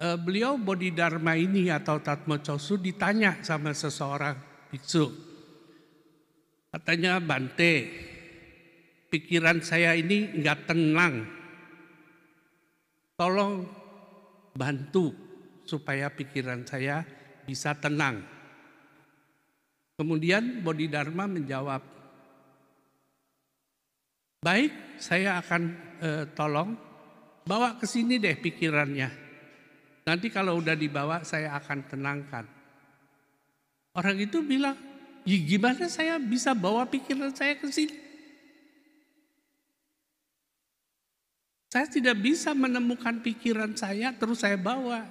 eh, beliau Bodhidharma ini atau Tatmo Chosu ditanya sama seseorang biksu. Katanya Bante, pikiran saya ini nggak tenang. Tolong bantu supaya pikiran saya bisa tenang. Kemudian Bodhidharma menjawab, baik saya akan eh, tolong bawa ke sini deh pikirannya. Nanti kalau udah dibawa saya akan tenangkan. Orang itu bilang, ya gimana saya bisa bawa pikiran saya ke sini? Saya tidak bisa menemukan pikiran saya terus saya bawa.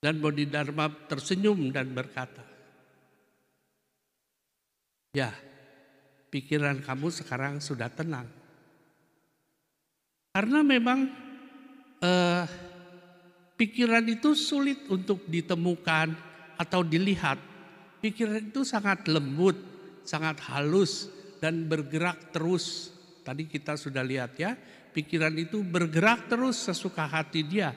Dan Bodhidharma tersenyum dan berkata, Ya, pikiran kamu sekarang sudah tenang. Karena memang eh, pikiran itu sulit untuk ditemukan atau dilihat. Pikiran itu sangat lembut, sangat halus dan bergerak terus Tadi kita sudah lihat ya, pikiran itu bergerak terus sesuka hati dia.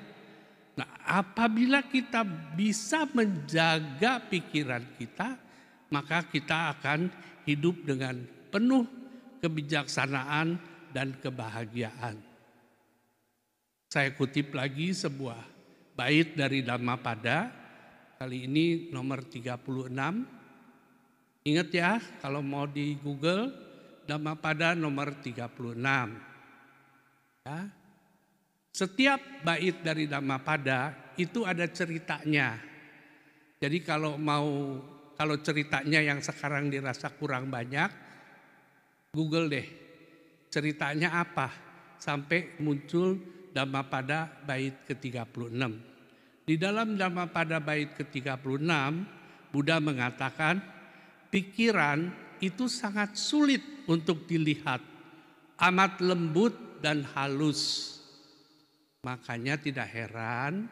Nah, apabila kita bisa menjaga pikiran kita, maka kita akan hidup dengan penuh kebijaksanaan dan kebahagiaan. Saya kutip lagi sebuah bait dari Dhammapada, kali ini nomor 36. Ingat ya, kalau mau di Google Dhammapada nomor 36. Ya. Setiap bait dari Dhammapada itu ada ceritanya. Jadi kalau mau kalau ceritanya yang sekarang dirasa kurang banyak, Google deh. Ceritanya apa? Sampai muncul Dhammapada bait ke-36. Di dalam Dhammapada bait ke-36, Buddha mengatakan pikiran itu sangat sulit untuk dilihat, amat lembut dan halus. Makanya tidak heran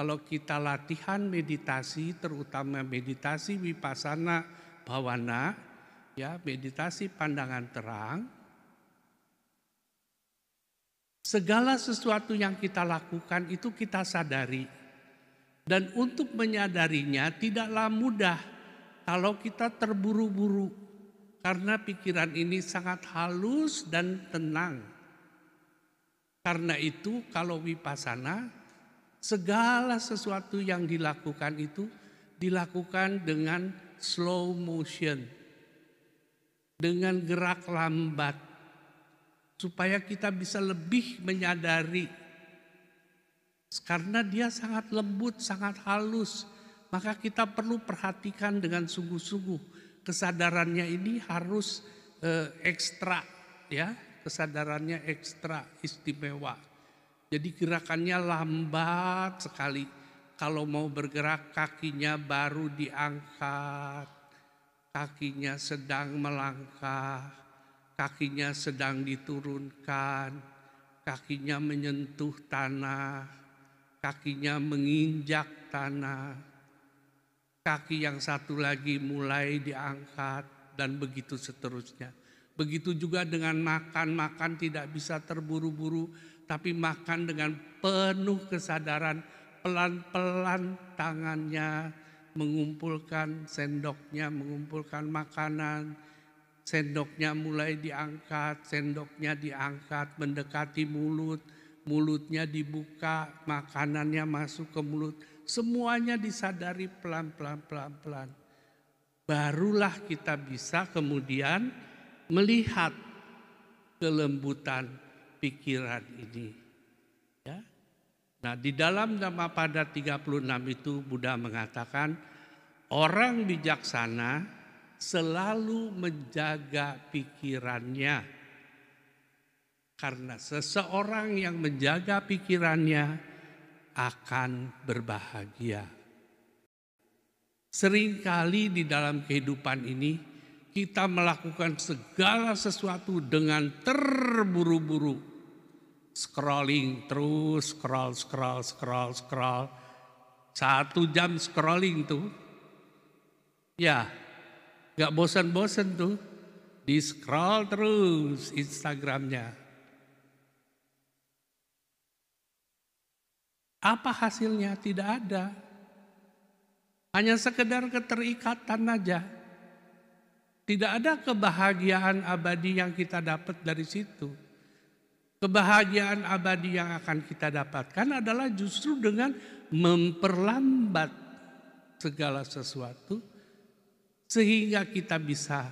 kalau kita latihan meditasi, terutama meditasi wipasana bawana, ya meditasi pandangan terang, segala sesuatu yang kita lakukan itu kita sadari. Dan untuk menyadarinya tidaklah mudah kalau kita terburu-buru karena pikiran ini sangat halus dan tenang. Karena itu kalau wipasana segala sesuatu yang dilakukan itu dilakukan dengan slow motion. Dengan gerak lambat supaya kita bisa lebih menyadari karena dia sangat lembut, sangat halus, maka kita perlu perhatikan dengan sungguh-sungguh kesadarannya ini harus eh, ekstra ya, kesadarannya ekstra istimewa. Jadi gerakannya lambat sekali. Kalau mau bergerak kakinya baru diangkat, kakinya sedang melangkah, kakinya sedang diturunkan, kakinya menyentuh tanah, kakinya menginjak tanah kaki yang satu lagi mulai diangkat dan begitu seterusnya. Begitu juga dengan makan, makan tidak bisa terburu-buru tapi makan dengan penuh kesadaran, pelan-pelan tangannya mengumpulkan sendoknya, mengumpulkan makanan, sendoknya mulai diangkat, sendoknya diangkat mendekati mulut, mulutnya dibuka, makanannya masuk ke mulut Semuanya disadari pelan-pelan pelan-pelan. Barulah kita bisa kemudian melihat kelembutan pikiran ini. Ya. Nah, di dalam Dhammapada 36 itu Buddha mengatakan orang bijaksana selalu menjaga pikirannya. Karena seseorang yang menjaga pikirannya akan berbahagia. Seringkali di dalam kehidupan ini kita melakukan segala sesuatu dengan terburu-buru. Scrolling terus, scroll, scroll, scroll, scroll. Satu jam scrolling tuh. Ya, gak bosan-bosan tuh. Di scroll terus Instagramnya. Apa hasilnya? Tidak ada. Hanya sekedar keterikatan aja. Tidak ada kebahagiaan abadi yang kita dapat dari situ. Kebahagiaan abadi yang akan kita dapatkan adalah justru dengan memperlambat segala sesuatu sehingga kita bisa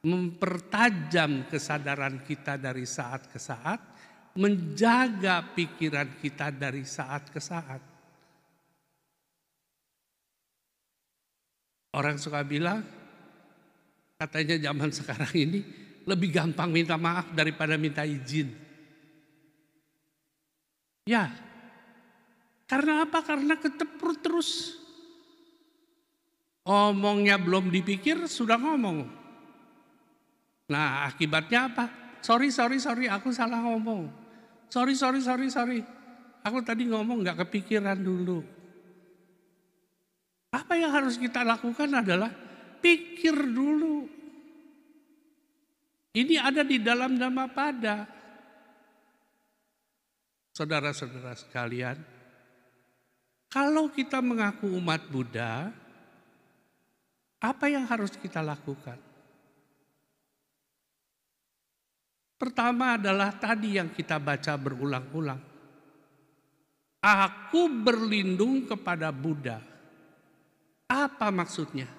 mempertajam kesadaran kita dari saat ke saat, menjaga pikiran kita dari saat ke saat. Orang suka bilang, katanya zaman sekarang ini lebih gampang minta maaf daripada minta izin. Ya, karena apa? Karena ketepur terus. Omongnya belum dipikir, sudah ngomong. Nah akibatnya apa? Sorry, sorry, sorry, aku salah ngomong. Sorry, sorry, sorry, sorry. Aku tadi ngomong gak kepikiran dulu. Apa yang harus kita lakukan adalah pikir dulu. Ini ada di dalam nama pada. Saudara-saudara sekalian, kalau kita mengaku umat Buddha, apa yang harus kita lakukan? Pertama adalah tadi yang kita baca berulang-ulang. Aku berlindung kepada Buddha. Apa maksudnya?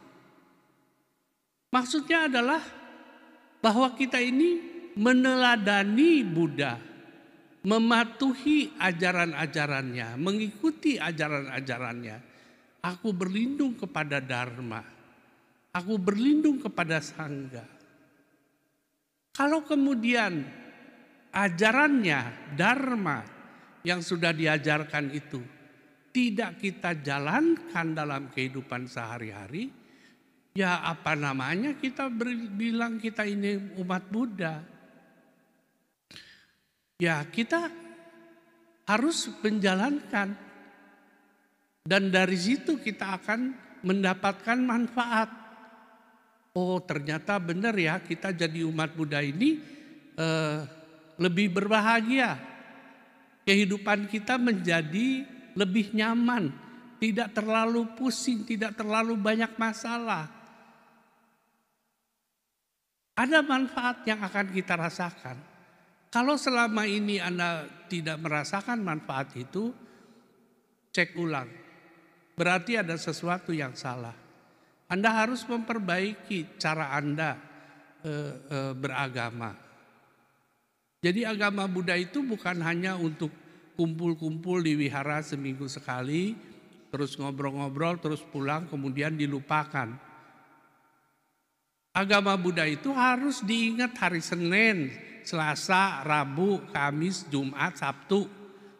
Maksudnya adalah bahwa kita ini meneladani Buddha mematuhi ajaran-ajarannya, mengikuti ajaran-ajarannya. Aku berlindung kepada Dharma. Aku berlindung kepada Sangga. Kalau kemudian ajarannya, Dharma yang sudah diajarkan itu tidak kita jalankan dalam kehidupan sehari-hari, ya apa namanya kita bilang kita ini umat Buddha ya kita harus menjalankan dan dari situ kita akan mendapatkan manfaat. Oh ternyata benar ya kita jadi umat Buddha ini eh, lebih berbahagia. Kehidupan kita menjadi lebih nyaman, tidak terlalu pusing, tidak terlalu banyak masalah. Ada manfaat yang akan kita rasakan. Kalau selama ini Anda tidak merasakan manfaat itu, cek ulang. Berarti ada sesuatu yang salah. Anda harus memperbaiki cara Anda e, e, beragama. Jadi agama Buddha itu bukan hanya untuk kumpul-kumpul di wihara seminggu sekali, terus ngobrol-ngobrol, terus pulang, kemudian dilupakan. Agama Buddha itu harus diingat hari Senin, Selasa, Rabu, Kamis, Jumat, Sabtu,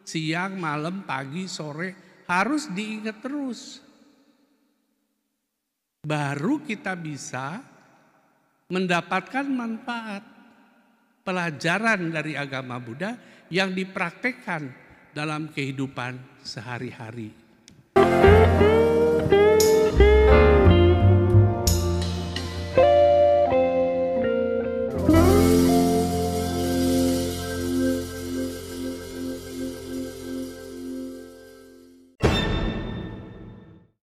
siang, malam, pagi, sore harus diingat terus baru kita bisa mendapatkan manfaat pelajaran dari agama Buddha yang dipraktekkan dalam kehidupan sehari-hari.